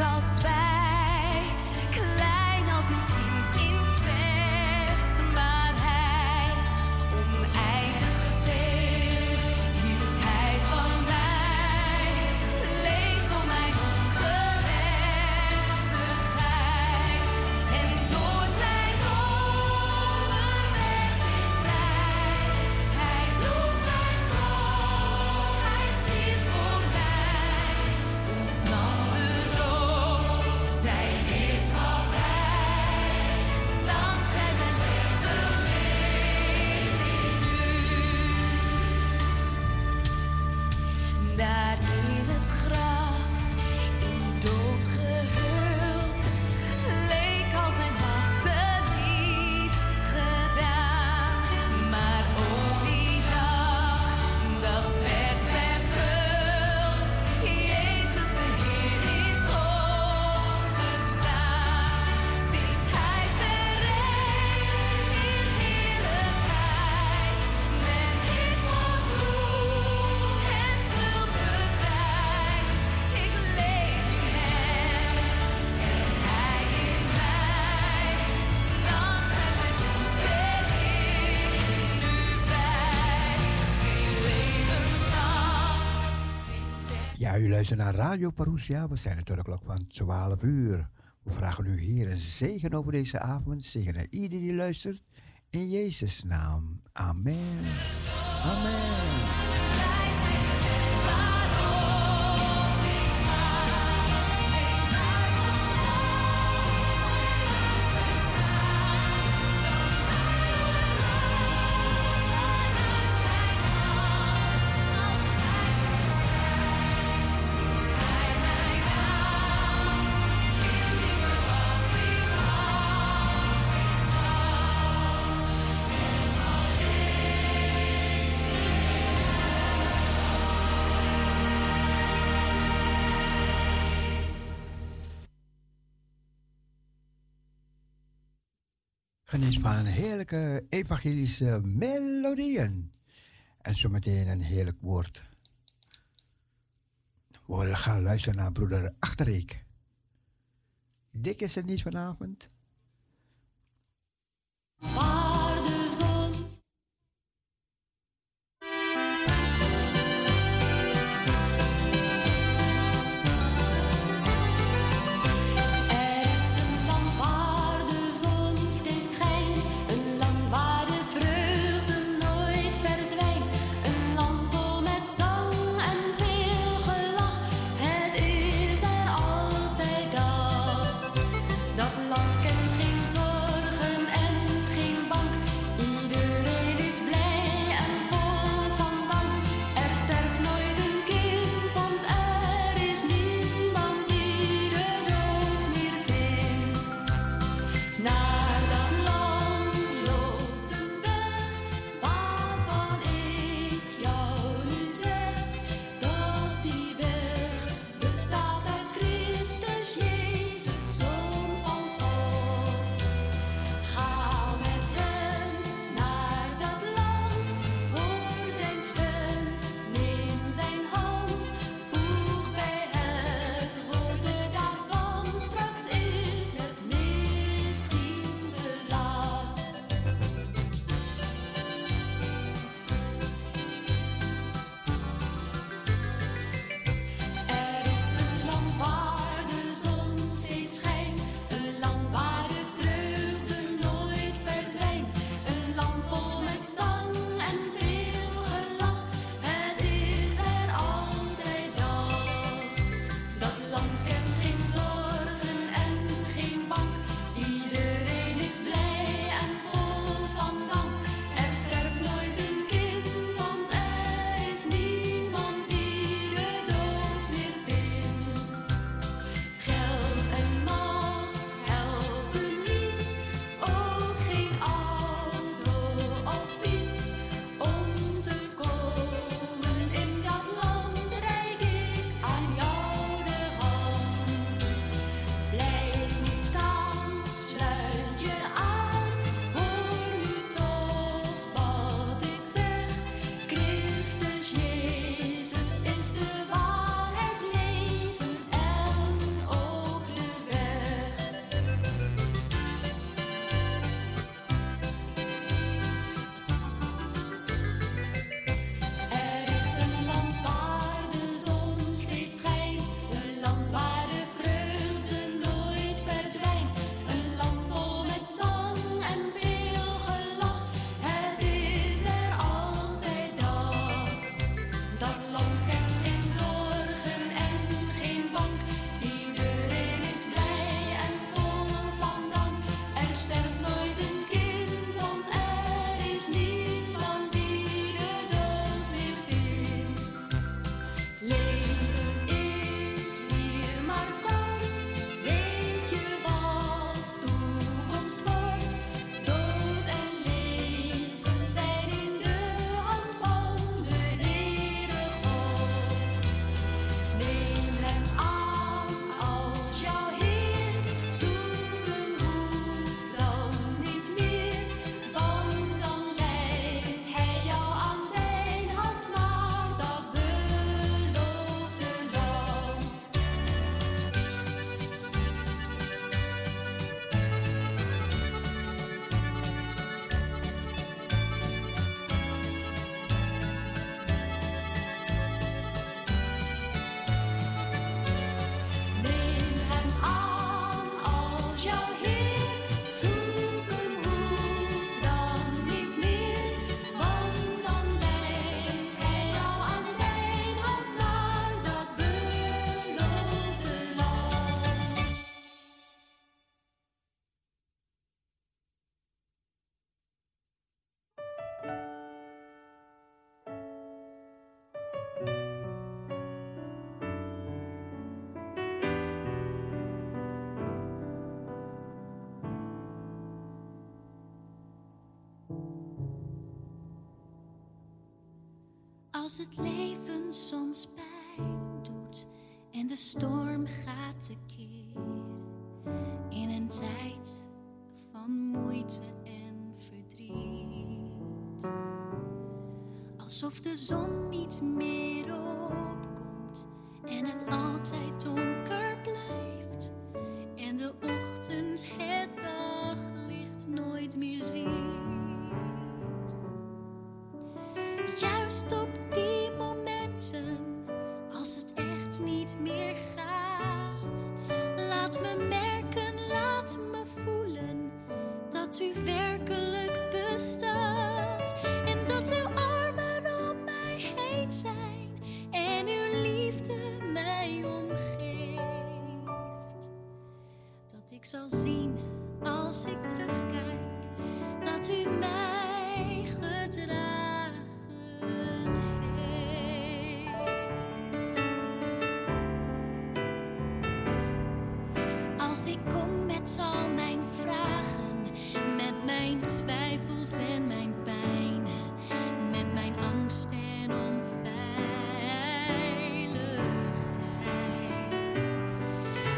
so fast. U luistert naar Radio Parousia. We zijn de klok van 12 uur. We vragen u, Heer, een zegen over deze avond. Zegen naar ieder die luistert. In Jezus' naam. Amen. Amen. Geniet van heerlijke evangelische melodieën. En zometeen een heerlijk woord. We gaan luisteren naar broeder Achterreek. Dik is er niet vanavond. Als het leven soms pijn doet en de storm gaat tekeer in een tijd van moeite en verdriet. Alsof de zon niet meer opkomt en het altijd donker blijft en de ochtend het daglicht nooit meer ziet. Laat me merken, laat me voelen dat u werkelijk bestaat en dat uw armen om mij heen zijn en uw liefde mij omgeeft. Dat ik zal zien als ik terugkijk dat u mij twijfels en mijn pijn, met mijn angst en onveiligheid,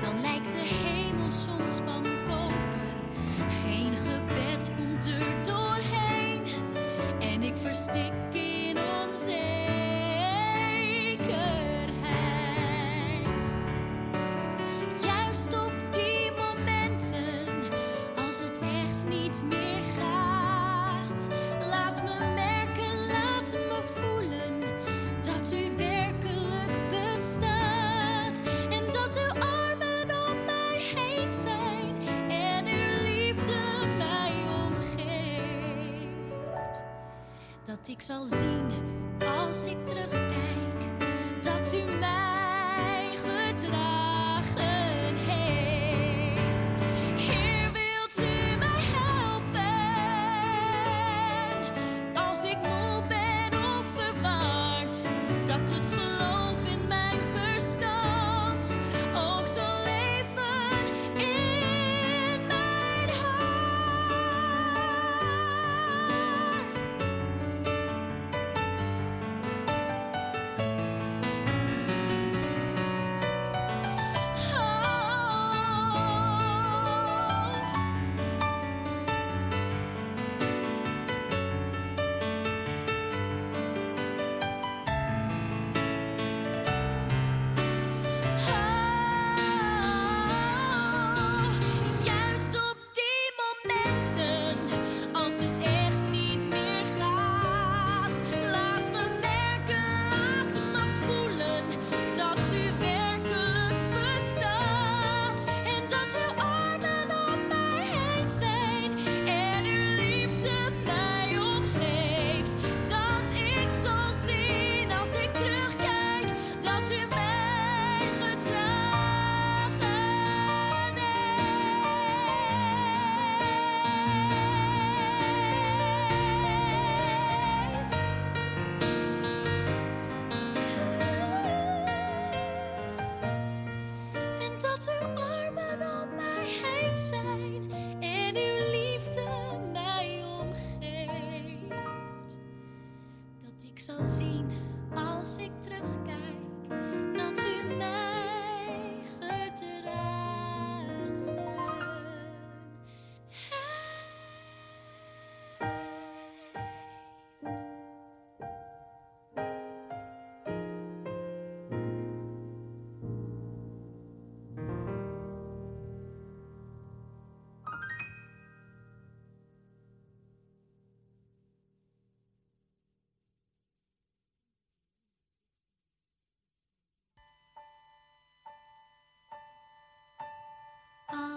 dan lijkt de hemel soms van koper. Geen gebed komt er doorheen en ik verstik ik zal zien als ik terugkijk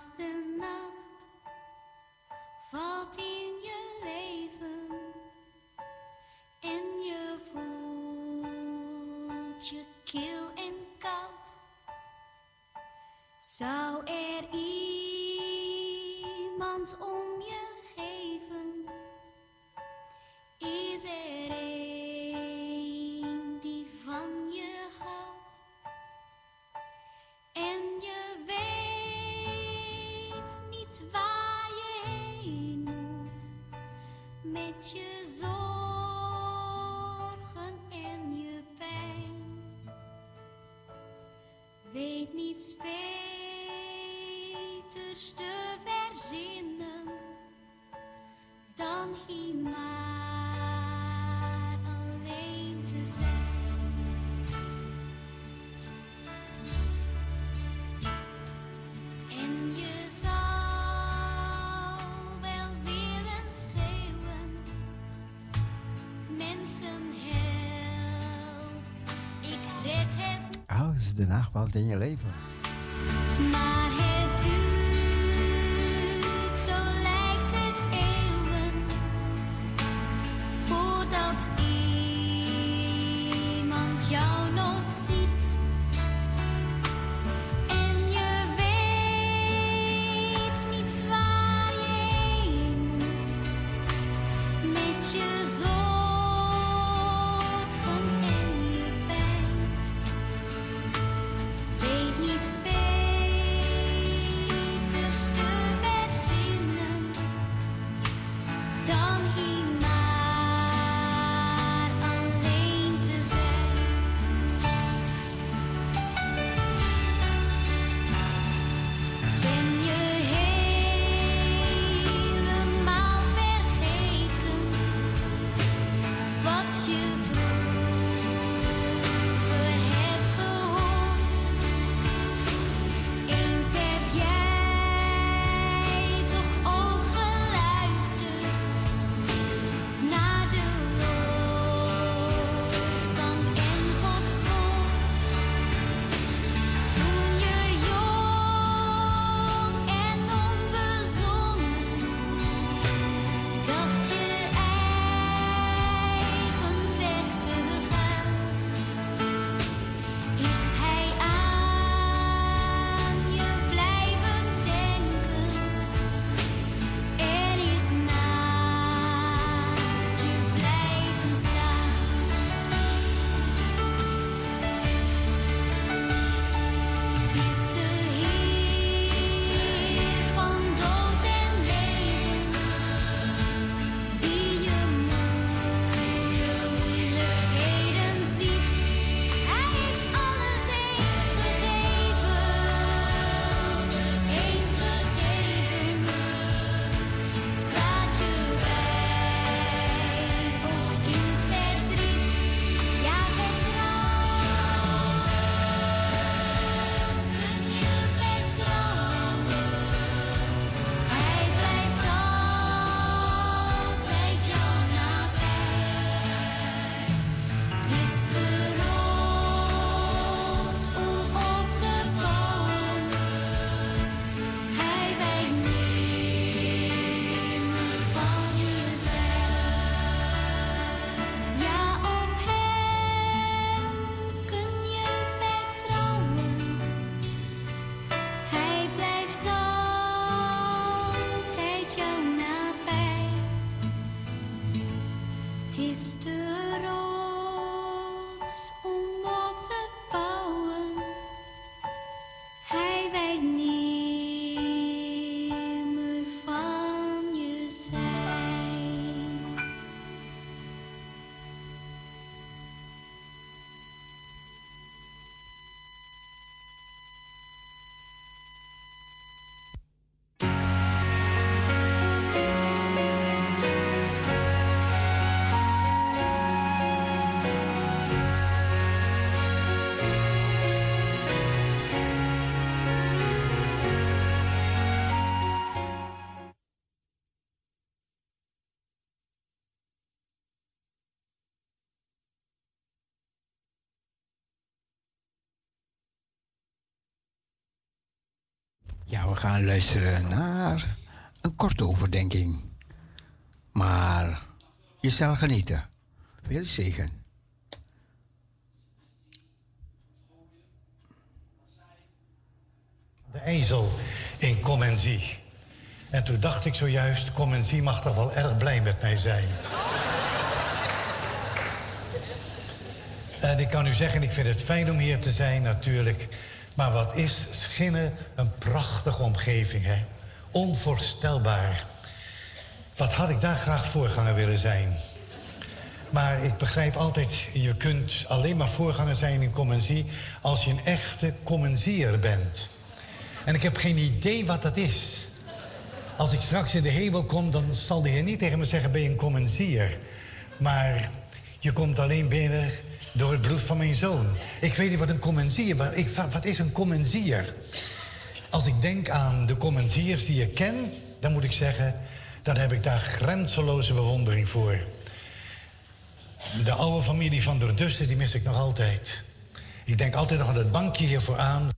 Als nacht valt in je leven en je voelt je kil en koud, zou er iemand om Als de nacht valt in je leven. Ja, we gaan luisteren naar een korte overdenking. Maar je zal genieten. Veel zegen. De ezel in Comensie. En toen dacht ik zojuist, Comensie mag toch wel erg blij met mij zijn. en ik kan u zeggen, ik vind het fijn om hier te zijn natuurlijk. Maar wat is Schinnen een prachtige omgeving, hè? Onvoorstelbaar. Wat had ik daar graag voorganger willen zijn. Maar ik begrijp altijd, je kunt alleen maar voorganger zijn in Comensie... als je een echte Comensier bent. En ik heb geen idee wat dat is. Als ik straks in de hemel kom, dan zal de Heer niet tegen me zeggen: ben je een commensier. Maar je komt alleen binnen door het bloed van mijn zoon. Ik weet niet wat een commensier ik, wat is een commensier? Als ik denk aan de commensiers die ik ken, dan moet ik zeggen, dan heb ik daar grenzeloze bewondering voor. De oude familie van der Dussen, die mis ik nog altijd. Ik denk altijd nog aan het bankje hier vooraan.